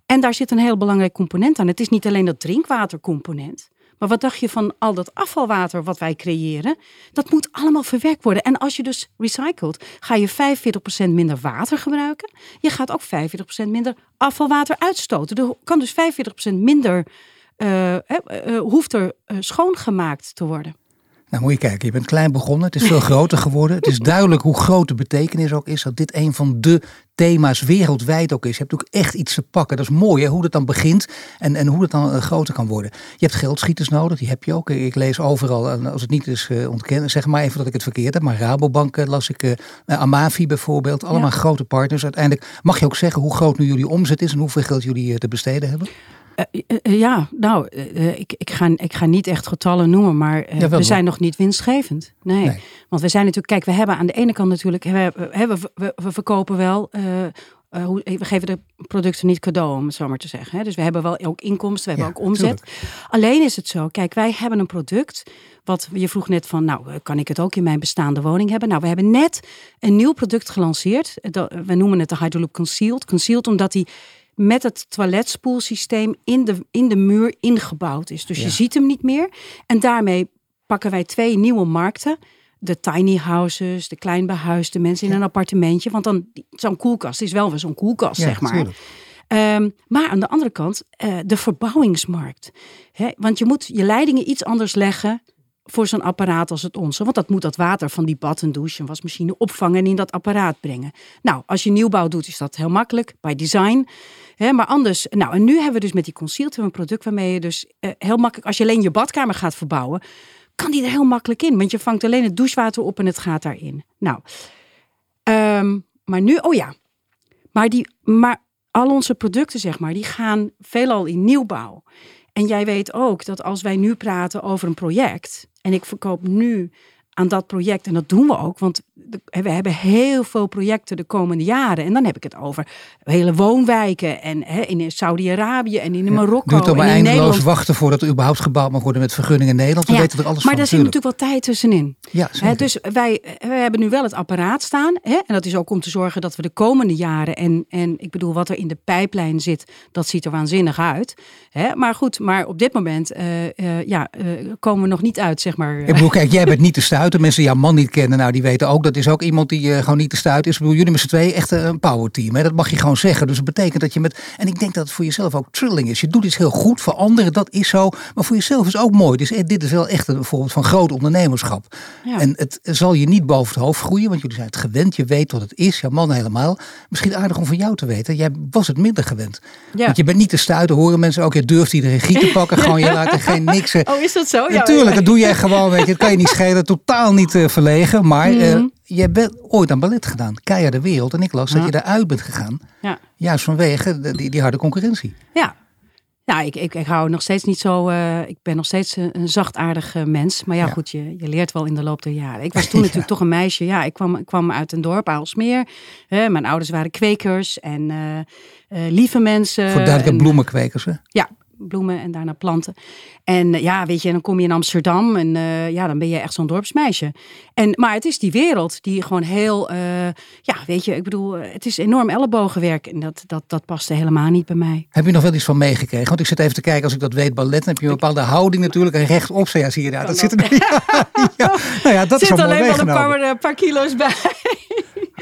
S2: En daar zit een heel belangrijk component aan. Het is niet alleen dat drinkwatercomponent. Maar wat dacht je van al dat afvalwater wat wij creëren? Dat moet allemaal verwerkt worden. En als je dus recycelt, ga je 45% minder water gebruiken. Je gaat ook 45% minder afvalwater uitstoten. Er kan dus 45% minder, uh, hoeft er schoongemaakt te worden.
S1: Nou moet je kijken, je bent klein begonnen, het is veel groter geworden. Het is duidelijk hoe groot de betekenis ook is dat dit een van de thema's wereldwijd ook is. Je hebt natuurlijk echt iets te pakken. Dat is mooi hè, hoe dat dan begint en, en hoe het dan groter kan worden. Je hebt geldschieters nodig, die heb je ook. Ik lees overal, als het niet is ontkennen, zeg maar even dat ik het verkeerd heb. Maar Rabobank las ik, Amavi bijvoorbeeld, allemaal grote partners. Uiteindelijk mag je ook zeggen hoe groot nu jullie omzet is en hoeveel geld jullie te besteden hebben?
S2: Uh, ja, nou, ik, ik, ga, ik ga niet echt getallen noemen, maar we zijn nog niet winstgevend. Nee. Want we zijn natuurlijk, kijk, we hebben aan de ene kant natuurlijk, we, we, we, we verkopen wel, hoe, we geven de producten niet cadeau, om het zo maar te zeggen. Hè? Dus we hebben wel ook inkomsten, we hebben ook omzet. Alleen is het zo, kijk, wij hebben een product, wat je vroeg net van, nou, kan ik het ook in mijn bestaande woning hebben? Nou, we hebben net een nieuw product gelanceerd. We noemen het de Hydroloop Concealed. Concealed omdat die met het toiletspoelsysteem in de, in de muur ingebouwd is. Dus je ziet hem niet meer. En daarmee pakken wij twee nieuwe markten. De tiny houses, de kleinbehuisde mensen in een appartementje. Want dan, zo'n koelkast is wel weer zo'n koelkast, zeg maar. Um, maar aan de andere kant, uh, de verbouwingsmarkt. want je moet je leidingen iets anders leggen voor zo'n apparaat als het onze. Want dat moet dat water van die bad en douche en wasmachine opvangen en in dat apparaat brengen. Nou, als je nieuwbouw doet, is dat heel makkelijk, bij design. maar anders, nou en nu hebben we dus met die concealed een product waarmee je dus eh, heel makkelijk, als je alleen je badkamer gaat verbouwen, kan die er heel makkelijk in. Want je vangt alleen het douchewater op en het gaat daarin. Nou, ehm, maar nu, oh ja, maar, die, maar al onze producten, zeg maar, die gaan veelal in nieuwbouw. En jij weet ook dat als wij nu praten over een project en ik verkoop nu aan dat project. En dat doen we ook, want we hebben heel veel projecten de komende jaren. En dan heb ik het over hele woonwijken en hè, in Saudi-Arabië en in Marokko.
S1: Ja, duurt maar eindeloos wachten voordat er überhaupt gebouwd mag worden met vergunningen in Nederland. We weten er alles
S2: maar
S1: daar
S2: zit natuurlijk wel tijd tussenin. Ja, hè, dus wij, wij hebben nu wel het apparaat staan. Hè, en dat is ook om te zorgen dat we de komende jaren, en, en ik bedoel wat er in de pijplijn zit, dat ziet er waanzinnig uit. Hè, maar goed, maar op dit moment uh, uh, ja, uh, komen we nog niet uit, zeg maar.
S1: Ik bedoel, kijk, jij bent niet te stuiten de mensen jouw man niet kennen, nou die weten ook, dat is ook iemand die uh, gewoon niet te stuit is. Ik bedoel, jullie met z'n twee echt een power team. Hè? Dat mag je gewoon zeggen. Dus dat betekent dat je met, en ik denk dat het voor jezelf ook trilling is. Je doet iets heel goed voor anderen, dat is zo. Maar voor jezelf is ook mooi. Dus eh, dit is wel echt een voorbeeld van groot ondernemerschap. En het zal je niet boven het hoofd groeien, want jullie zijn het gewend. Je weet wat het is, jouw man helemaal. Misschien aardig om van jou te weten. Jij was het minder gewend. Ja. Want je bent niet te stuiten, horen mensen ook. Je durft iedereen regie te pakken. gewoon je laat er geen niks.
S2: Oh, is dat zo?
S1: Ja, Natuurlijk, dat doe jij gewoon. Weet je, het kan je niet schelen. Totaal niet uh, verlegen. Maar mm uh, je bent ooit aan ballet gedaan. Keihard de wereld. En ik las dat je daaruit bent gegaan. Ja. Juist vanwege die, die harde concurrentie.
S2: Ja. Ja, ik, ik, ik hou nog steeds niet zo. Uh, ik ben nog steeds een, een zachtaardig mens. Maar ja, goed, je, je leert wel in de loop der jaren. Ik was toen natuurlijk toch een meisje. Ja, ik kwam, ik kwam uit een dorp, Aalsmeer. mijn ouders waren kwekers en lieve mensen.
S1: Voor duidelijke bloemenkwekers, hè?
S2: Ja, bloemen en daarna planten. En eh, ja, weet je, dan kom je in Amsterdam en uh, ja, dan ben je echt zo'n dorpsmeisje. En, maar het is die wereld die gewoon heel, uh, ja, weet je, ik bedoel, het is enorm ellebogenwerk en dat, dat, dat paste helemaal niet bij mij.
S1: Heb je nog wel iets van meegekregen? Want ik zit even te kijken, als ik dat weet, ballet, dan heb je een bepaalde houding natuurlijk en rechtop. Ja, zie je daar, dat zit er. Ja,
S2: Nou ja, dat zit is alleen wel een paar, paar kilo's bij.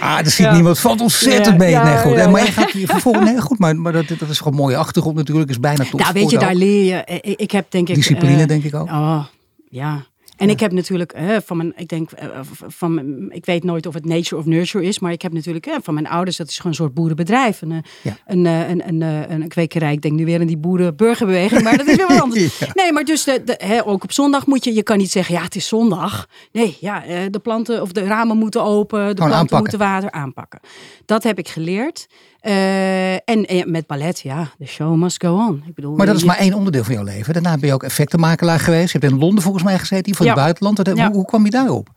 S1: Ah, dat ziet niemand. Valt ontzettend mee. nee, goed. maar je gaat vervolgens. Nee, goed. Maar, maar dat, dat is gewoon mooie achtergrond natuurlijk. Is bijna
S2: tot. Ja, weet je, daar leer je. Ik heb denk ik.
S1: Discipline, denk ik ook.
S2: Oh, ja. En ik heb natuurlijk van mijn, ik denk, eh, van ik weet nooit of het nature of nurture is, maar ik heb natuurlijk van mijn ouders, dat is gewoon een soort boerenbedrijf. Een, eh, een, eh, een, een, een, kwekerij. Ik denk nu weer aan die boerenburgerbeweging, maar dat is weer wat anders. Nee, maar dus de, de, ook op zondag moet je, je kan niet zeggen, ja, het is zondag. Nee, ja, de planten of de ramen moeten open, de planten moeten water aanpakken. Dat heb ik geleerd. Uh, en, met ballet, ja, de show must go on. Ik bedoel,
S1: maar dat is maar één onderdeel van jouw leven. Daarna ben je ook effectenmakelaar geweest. Je hebt in Londen volgens mij gezeten, voor ja. het buitenland. Hoe, hoe kwam je daarop?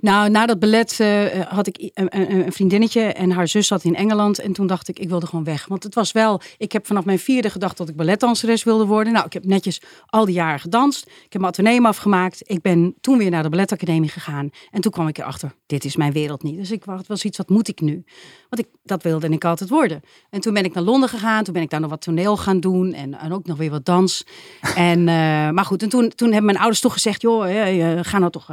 S2: Nou, na dat ballet uh, had ik een, een, vriendinnetje en haar zus zat in Engeland. En toen dacht ik, ik wilde gewoon weg. Want het was wel, ik heb vanaf mijn vierde gedacht dat ik balletdanseres wilde worden. Nou, ik heb netjes al die jaren gedanst. Ik heb mijn ateneum afgemaakt. Ik ben toen weer naar de balletacademie gegaan. En toen kwam ik erachter, dit is mijn wereld niet. Dus ik was, was iets, wat moet ik nu? Want ik, dat wilde ik altijd worden. En toen ben ik naar Londen gegaan. Toen ben ik daar nog wat toneel gaan doen. En, en ook nog weer wat dans. en, uh, maar goed, en toen, toen hebben mijn ouders toch gezegd, joh, ga nou toch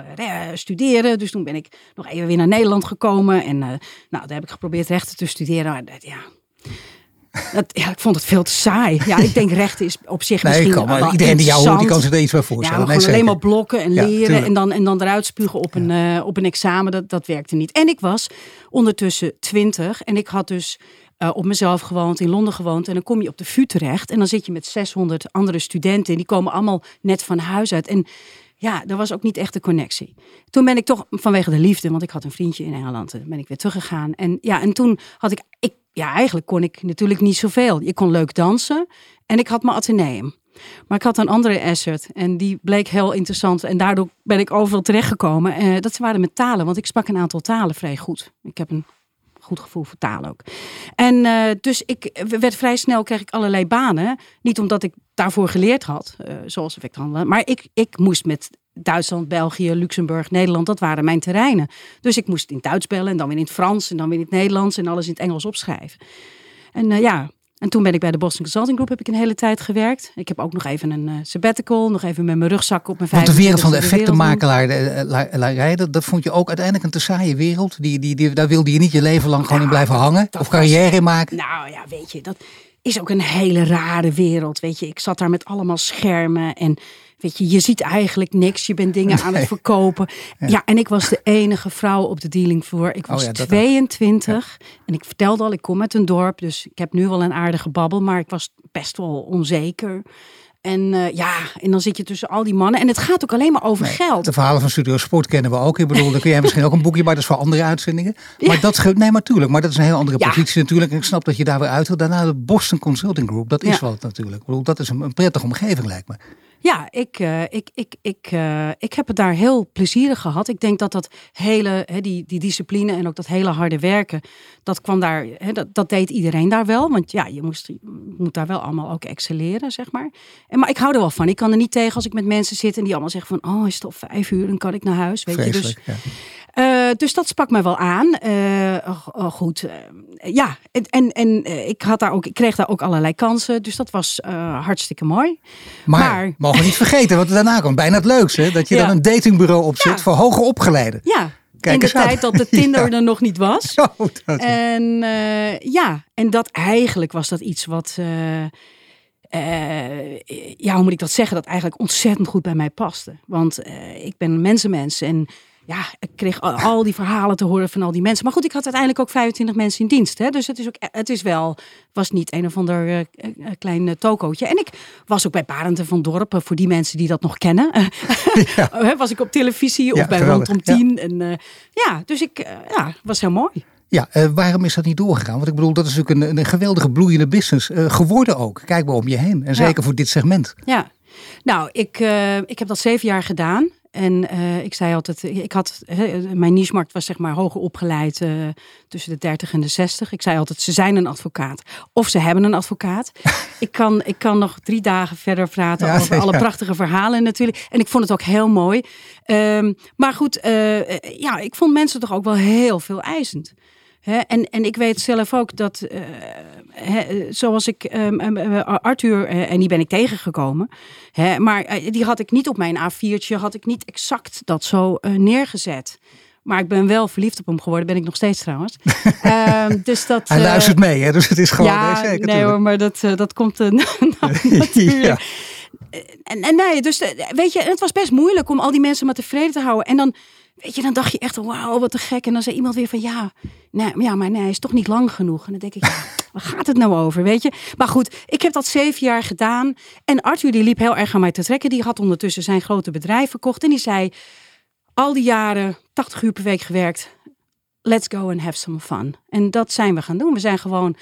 S2: studeren. Dus toen ben ik nog even weer naar Nederland gekomen. En uh, nou, daar heb ik geprobeerd rechten te studeren. Maar ja, Dat, ja, ik vond het veel te saai. Ja, ik denk rechten is op zich
S1: nee,
S2: misschien
S1: kan, maar Iedereen die jou hoort, die kan zich er iets bij voorstellen.
S2: Ja, nee, alleen maar blokken en leren en, dan, en dan eruit spugen op, een, uh, op een examen. Dat, dat werkte niet. En ik was ondertussen twintig en ik had dus uh, op mezelf gewoond, in Londen gewoond. En dan kom je op de VU terecht en dan zit je met 600 andere studenten. En die komen allemaal net van huis uit. En ja, er was ook niet echt de connectie. Toen ben ik toch vanwege de liefde, want ik had een vriendje in Engeland, ben ik weer teruggegaan. En ja, en toen had ik, ik ja, eigenlijk kon ik natuurlijk niet zoveel. Ik kon leuk dansen en ik had mijn ateneum. Maar ik had een andere asset en die bleek heel interessant. En daardoor ben ik overal terechtgekomen. Uh, dat waren met talen, want ik sprak een aantal talen vrij goed. Ik heb een goed gevoel voor taal ook. En uh, dus ik werd vrij snel, kreeg ik allerlei banen. Niet omdat ik daarvoor geleerd had, uh, zoals effecthandelen. Maar ik, ik moest met Duitsland, België, Luxemburg, Nederland, dat waren mijn terreinen. Dus ik moest in Duits bellen en dan weer in het Frans en dan weer in het Nederlands en alles in het Engels opschrijven. En uh, ja, en toen ben ik bij de Boston Consulting Group heb ik een hele tijd gewerkt. Ik heb ook nog even een uh, sabbatical, nog even met mijn rugzak op mijn
S1: vijf. Want de wereld van de effectenmakelaar, dat, dat vond je ook uiteindelijk een te saaie wereld. Die, die, die, daar wilde je niet je leven lang gewoon in blijven hangen of carrière in maken.
S2: Nou ja, weet je, dat is ook een hele rare wereld. Weet je, ik zat daar met allemaal schermen en Weet je, je ziet eigenlijk niks. Je bent dingen aan het verkopen. Ja. en ik was de enige vrouw op de dealing voor. Ik was oh ja, 22 en ik vertelde al, ik kom uit een dorp. Dus ik heb nu wel een aardige babbel, maar ik was best wel onzeker. En uh, ja, en dan zit je tussen al die mannen. En het gaat ook alleen maar over geld.
S1: De verhalen van Studio Sport kennen we ook. Ik bedoel, daar kun jij misschien ook een boekje, maar dat is voor andere uitzendingen. Maar ja. dat nee, maar natuurlijk. Maar dat is een heel andere positie natuurlijk. En ik snap dat je daar weer uit wil. Daarna de Boston Consulting Group. Dat is wat natuurlijk. Ik bedoel, dat is een, een prettige omgeving, lijkt me.
S2: Ja, ik, uh, ik, ik, ik, uh, ik heb het daar heel plezierig gehad. Ik denk dat dat hele, he, die, die discipline en ook dat hele harde werken, dat kwam daar, dat, dat deed iedereen daar wel. Want ja, je, moest, je moet daar wel allemaal ook excelleren, zeg maar. En, maar ik hou er wel van. Ik kan er niet tegen als ik met mensen zit en die allemaal zeggen van, oh, is het al vijf uur, dan kan ik naar huis. Weet je, dus, ja. Uh, dus dat sprak mij wel aan. Uh, oh, goed, uh, ja. En, en, en ik, had daar ook, ik kreeg daar ook allerlei kansen. Dus dat was hartstikke mooi.
S1: Maar, maar, mogen we niet vergeten wat er daarna komt. Bijna het leukste. Dat je ja. dan een datingbureau opzet ja. voor hoger opgeleiden.
S2: Ja, Kijk in de tijd dat de Tinder er nog niet was. Oh, dat... En ja, en dat eigenlijk was dat iets wat... ja, hoe moet ik dat zeggen? Dat eigenlijk ontzettend goed bij mij paste. Want ik ben mensenmens en ja, ik kreeg al, die verhalen te horen van al die mensen. Maar goed, ik had uiteindelijk ook 25 mensen in dienst. Hè? Dus het is, ook, het is wel, was niet een of ander uh, klein uh, tokootje. En ik was ook bij Barenden van Dorpen, voor die mensen die dat nog kennen. Ja. was ik op televisie of bij Rondom 10. Ja. En, uh, ja, dus ik, ja, was heel mooi.
S1: Ja, uh, waarom is dat niet doorgegaan? Want ik bedoel, dat is natuurlijk een, een geweldige bloeiende business uh, geworden ook. Kijk maar om je heen. En zeker voor dit segment.
S2: Ja, nou, ik, uh, ik heb dat zeven jaar gedaan. En uh, ik zei altijd, ik had, he, mijn niche-markt was zeg maar hoger opgeleid uh, tussen de 30 en de 60. Ik zei altijd, ze zijn een advocaat. Of ze hebben een advocaat. ik, kan, ik kan nog drie dagen verder praten ja, over alle prachtige verhalen natuurlijk. En ik vond het ook heel mooi. Um, maar goed, uh, ja, ik vond mensen toch ook wel heel veel eisend en, en ik weet zelf ook dat, uh, zoals ik um, Arthur, uh, en die ben ik tegengekomen, maar die had ik niet op mijn A4'tje, had ik niet exact dat zo neergezet. Maar ik ben wel verliefd op hem geworden, ben ik nog steeds trouwens. um, dus dat,
S1: Hij luistert mee, hè? dus het is gewoon... Ja,
S2: nee, nee hoor, maar dat, dat komt uh, natuurlijk. ja. En, en nee, dus weet je, het was best moeilijk om al die mensen maar tevreden te houden. En dan Weet je, dan dacht je echt, wauw, wat te gek. En dan zei iemand weer van, ja, nee, ja maar nee, is toch niet lang genoeg. En dan denk ik, ja, waar gaat het nou over, weet je? Maar goed, ik heb dat zeven jaar gedaan. En Arthur, die liep heel erg aan mij te trekken. Die had ondertussen zijn grote bedrijf verkocht. En die zei, al die jaren, 80 uur per week gewerkt. Let's go and have some fun. En dat zijn we gaan doen. We zijn gewoon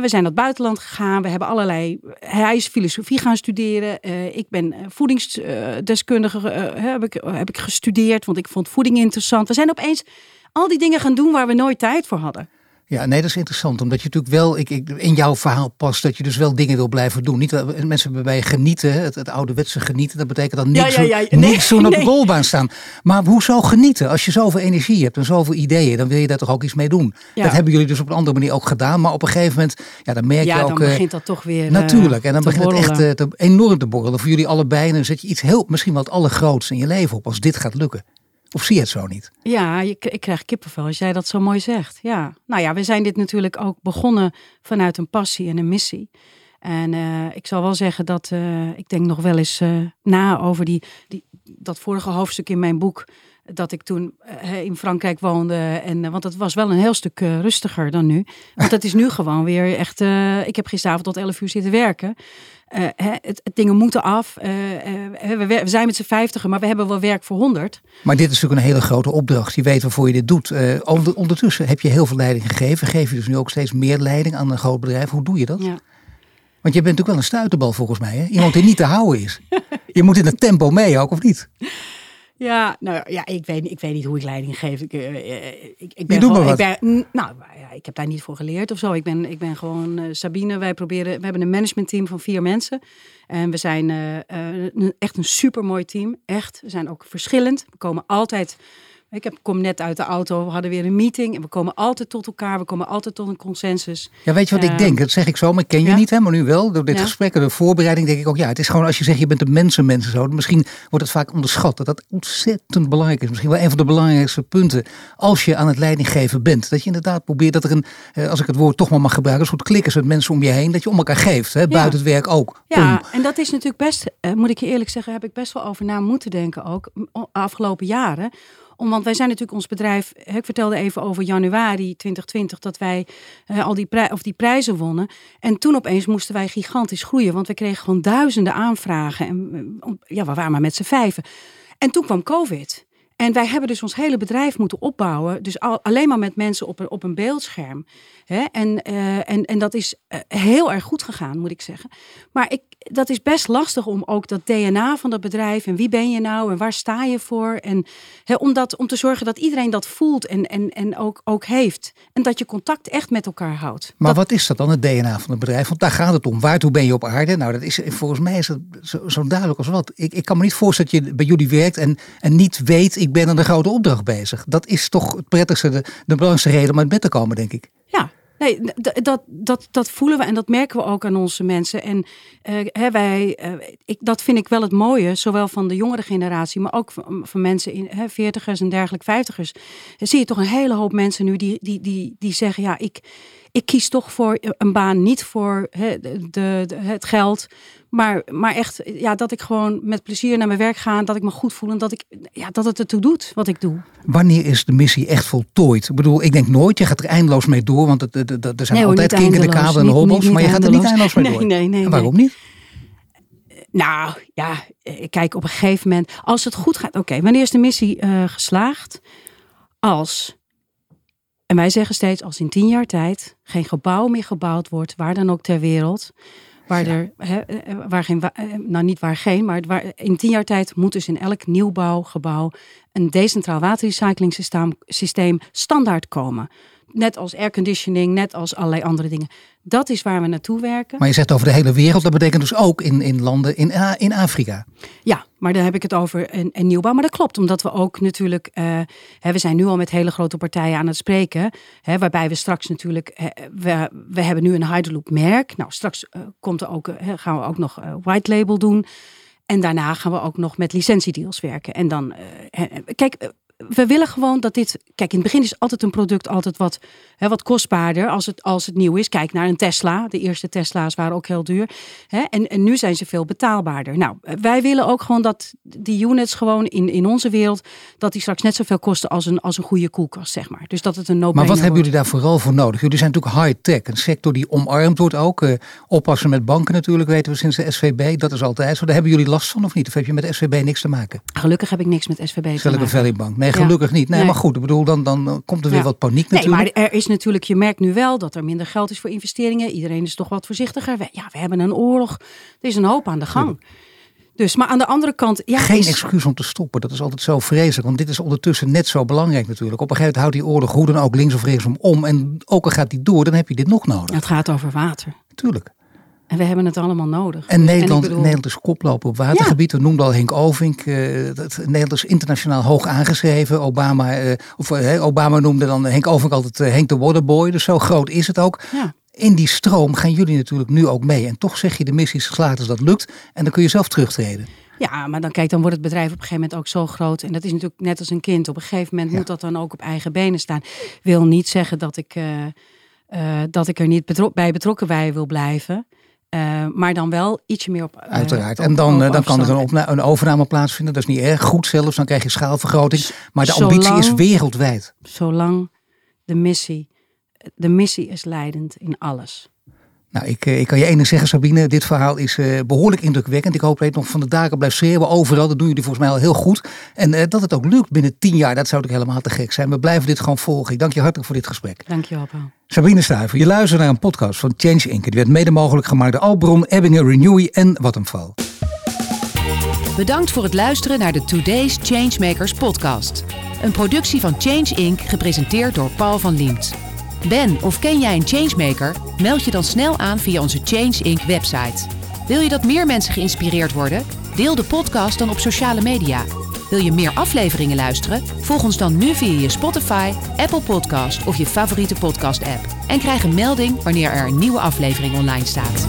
S2: we zijn naar het buitenland gegaan. We hebben allerlei. Hij is filosofie gaan studeren. Uh, ik ben voedingsdeskundige. Uh, heb, ik, heb ik gestudeerd, want ik vond voeding interessant. We zijn opeens al die dingen gaan doen waar we nooit tijd voor hadden.
S1: Ja, nee, dat is interessant. Omdat je natuurlijk wel, ik, ik, in jouw verhaal past dat je dus wel dingen wil blijven doen. Niet, mensen hebben bij genieten, het, het ouderwetse genieten, dat betekent dan niks, ja, ja, ja. Nee, nee. op de rolbaan staan. Maar hoezo genieten? Als je zoveel energie hebt en zoveel ideeën, dan wil je daar toch ook iets mee doen. Dat hebben jullie dus op een andere manier ook gedaan. Maar op een gegeven moment, ja, dan merk je ook... Ja,
S2: dan begint dat toch weer
S1: Natuurlijk, en dan begint het echt te, enorm te borrelen voor jullie allebei. En dan zet je iets heel, misschien wel het allergrootste in je leven op als dit gaat lukken. Of zie je het zo niet?
S2: Ja, ik krijg kippenvel als jij dat zo mooi zegt. Ja. Nou ja, we zijn dit natuurlijk ook begonnen vanuit een passie en een missie. En uh, ik zal wel zeggen dat uh, ik denk nog wel eens uh, na over die, die, dat vorige hoofdstuk in mijn boek. Dat ik toen in Frankrijk woonde. En, want het was wel een heel stuk rustiger dan nu. Want het is nu gewoon weer echt. ik heb gisteravond tot 11 uur zitten werken. Het, het, dingen moeten af. We, we, zijn met z'n vijftigen, maar we hebben wel werk voor honderd.
S1: Maar dit is natuurlijk een hele grote opdracht. Je weet waarvoor je dit doet. ondertussen heb je heel veel leiding gegeven. Geef je dus nu ook steeds meer leiding aan een groot bedrijf. Hoe doe je dat? Ja. Want je bent natuurlijk wel een stuiterbal volgens mij. Hè? Iemand die niet te houden is. Je moet in het tempo mee ook, of niet?
S2: Ja, nou ja, ik weet, ik weet niet hoe ik leiding geef. Ik, uh, ik, ik ben gewoon, ik ben, nou ja, ik heb daar niet voor geleerd of zo. Ik ben, ik ben gewoon uh, Sabine. Wij proberen, we hebben een managementteam van vier mensen. En we zijn uh, echt een supermooi team. Echt. We zijn ook verschillend. We komen altijd ik heb, kom net uit de auto, we hadden weer een meeting en we komen altijd tot elkaar, we komen altijd tot een consensus.
S1: Ja, weet je wat ik eh, denk? Dat zeg ik zo, maar ik ken je niet, hè, maar nu wel. Door dit gesprek, de voorbereiding, denk ik ook, ja, het is gewoon als je zegt je bent een mensenmens zo. Misschien wordt het vaak onderschat dat dat ontzettend belangrijk is. Misschien wel een van de belangrijkste punten als je aan het leidinggeven bent. Dat je inderdaad probeert dat er een, eh, als ik het woord toch maar mag gebruiken, een soort klikkers met mensen om je heen, dat je om elkaar geeft, hè, buiten het werk ook.
S2: Ja, en dat is natuurlijk best, eh, moet ik je eerlijk zeggen, heb ik best wel over na moeten denken ook, afgelopen jaren om, want wij zijn natuurlijk ons bedrijf. Ik vertelde even over januari 2020 dat wij al die, of die prijzen wonnen. En toen opeens moesten wij gigantisch groeien. Want we kregen gewoon duizenden aanvragen. En ja, we waren maar met z'n vijven. En toen kwam COVID. En wij hebben dus ons hele bedrijf moeten opbouwen. Dus al, alleen maar met mensen op een, op een beeldscherm. Hè? En, uh, en, en dat is uh, heel erg goed gegaan, moet ik zeggen. Maar ik, dat is best lastig om ook dat DNA van dat bedrijf. En wie ben je nou en waar sta je voor? En hè, om, dat, om te zorgen dat iedereen dat voelt en, en, en ook, ook heeft. En dat je contact echt met elkaar houdt.
S1: Maar wat is dat dan, het DNA van het bedrijf? Want daar gaat het om. Waar, hoe ben je op aarde? Nou, dat is volgens mij is dat zo, zo duidelijk als wat. Ik, ik kan me niet voorstellen dat je bij jullie werkt en, en niet weet, ik ben aan de grote opdracht bezig. Dat is toch het prettigste, de, de belangrijkste reden om uit bed te komen, denk ik.
S2: Ja, Nee, dat, dat, dat voelen we en dat merken we ook aan onze mensen. En uh, wij, uh, ik, dat vind ik wel het mooie, zowel van de jongere generatie, maar ook van, mensen in hè, veertigers en dergelijke vijftigers. Zie je toch een hele hoop mensen nu die, die, die, die zeggen, ja, ik, ik kies toch voor een baan, niet voor de, de, het geld, maar, maar echt, ja, dat ik gewoon met plezier naar mijn werk ga. Dat ik me goed voel en dat, ik, ja, dat het ertoe doet wat ik doe.
S1: Wanneer is de missie echt voltooid? Ik bedoel, ik denk nooit, je gaat er eindeloos mee door. Want het, het, er zijn altijd kinkende kabelen en hobbels. Maar je gaat er niet eindeloos mee
S2: nee,
S1: door.
S2: Nee, nee,
S1: en waarom niet?
S2: Nou ja, kijk, op een gegeven moment, als het goed gaat. Oké, wanneer is de missie uh, geslaagd? Als, en wij zeggen steeds, als in tien jaar tijd geen gebouw meer gebouwd wordt, waar dan ook ter wereld Waar er, he, eh, waar geen, eh, nou niet waar geen, maar waar, in tien jaar tijd moet dus in elk nieuwbouwgebouw een decentraal waterrecycling standaard komen. Net als airconditioning, net als allerlei andere dingen. Dat is waar we naartoe werken.
S1: Maar je zegt over de hele wereld, dat betekent dus ook in, in landen in, in Afrika.
S2: Ja, maar dan heb ik het over een, een nieuwbouw. Maar dat klopt, omdat we ook natuurlijk, uh, hè, we zijn nu al met hele grote partijen aan het spreken. Hè, waarbij we straks natuurlijk, we, we hebben nu een Hydroloop merk. Nou, straks uh, komt er ook, gaan we ook nog white label doen. En daarna gaan we ook nog met licentiedeals werken. En dan, kijk, we willen gewoon dat dit. Kijk, in het begin is altijd een product altijd wat, hè, wat kostbaarder als het, als het nieuw is. Kijk naar een Tesla. De eerste Tesla's waren ook heel duur. Hè, en, en nu zijn ze veel betaalbaarder. Nou, wij willen ook gewoon dat die units gewoon in, in onze wereld. dat die straks net zoveel kosten als een, als een goede koelkast, zeg maar. Dus dat het een no
S1: Maar wat hebben jullie daar vooral voor nodig? Jullie zijn natuurlijk high-tech. Een sector die omarmd wordt ook. Uh, oppassen met banken natuurlijk, weten we sinds de SVB. Dat is altijd zo. Daar hebben jullie last van of niet? Of heb je met SVB niks te maken?
S2: Gelukkig heb ik niks met SVB te maken.
S1: Silicon Valley Bank. Nee, gelukkig niet. Nee, maar goed, ik bedoel, dan, dan komt er weer wat paniek natuurlijk.
S2: Nee, maar er is natuurlijk, je merkt nu wel dat er minder geld is voor investeringen. Iedereen is toch wat voorzichtiger. ja, we hebben een oorlog. Er is een hoop aan de gang. Dus, maar aan de andere kant. Ja,
S1: Geen excuus om te stoppen. Dat is altijd zo vreselijk. Want dit is ondertussen net zo belangrijk natuurlijk. Op een gegeven moment houdt die oorlog hoe dan ook links of rechts om. En ook al gaat die door, dan heb je dit nog nodig.
S2: Het gaat over water.
S1: Tuurlijk.
S2: En we hebben het allemaal nodig.
S1: En Nederland, Nederland is koploper op watergebied. We noemden al Henk Ovink. Uh, Nederland is internationaal hoog aangeschreven. Obama, uh, of, uh, Obama noemde dan Henk Ovink altijd Henk de Waterboy. Dus zo groot is het ook. Ja. In die stroom gaan jullie natuurlijk nu ook mee. En toch zeg je de missie is geslaagd als dat lukt. En dan kun je zelf terugtreden.
S2: Ja, maar dan kijk, dan wordt het bedrijf op een gegeven moment ook zo groot. En dat is natuurlijk net als een kind. Op een gegeven moment moet dat dan ook op eigen benen staan. Wil niet zeggen dat ik, dat ik er niet bij betrokken bij wil blijven. Uh, maar dan wel ietsje meer op.
S1: Uiteraard. en dan, dan kan er een, een, overname plaatsvinden. Dat is niet erg goed zelfs. Dan krijg je schaalvergroting. Maar de ambitie is wereldwijd.
S2: Zolang de missie. De missie is leidend in alles.
S1: Nou, ik, eh, ik kan je enig zeggen, Sabine, dit verhaal is uh, behoorlijk indrukwekkend. Ik hoop dat je nog van de daken blijft schreeuwen overal. Dat doen jullie volgens mij al heel goed. En uh, dat het ook lukt binnen tien jaar, dat zou toch helemaal te gek zijn. We blijven dit gewoon volgen. Ik dank je hartelijk voor dit gesprek.
S2: Dank je wel, Paul.
S1: Sabine Stuiver, je luistert naar een podcast van Change Inc. Die werd mede mogelijk gemaakt door Albron, Ebbingen, Renewy en Vattenfall.
S3: Bedankt voor het luisteren naar de Today's Changemakers podcast. Een productie van Change Inc. gepresenteerd door Paul van Liemt. Ben of ken jij een changemaker? Meld je dan snel aan via onze Change Inc. website. Wil je dat meer mensen geïnspireerd worden? Deel de podcast dan op sociale media. Wil je meer afleveringen luisteren? Volg ons dan nu via je Spotify, Apple Podcast of je favoriete podcast-app. En krijg een melding wanneer er een nieuwe aflevering online staat.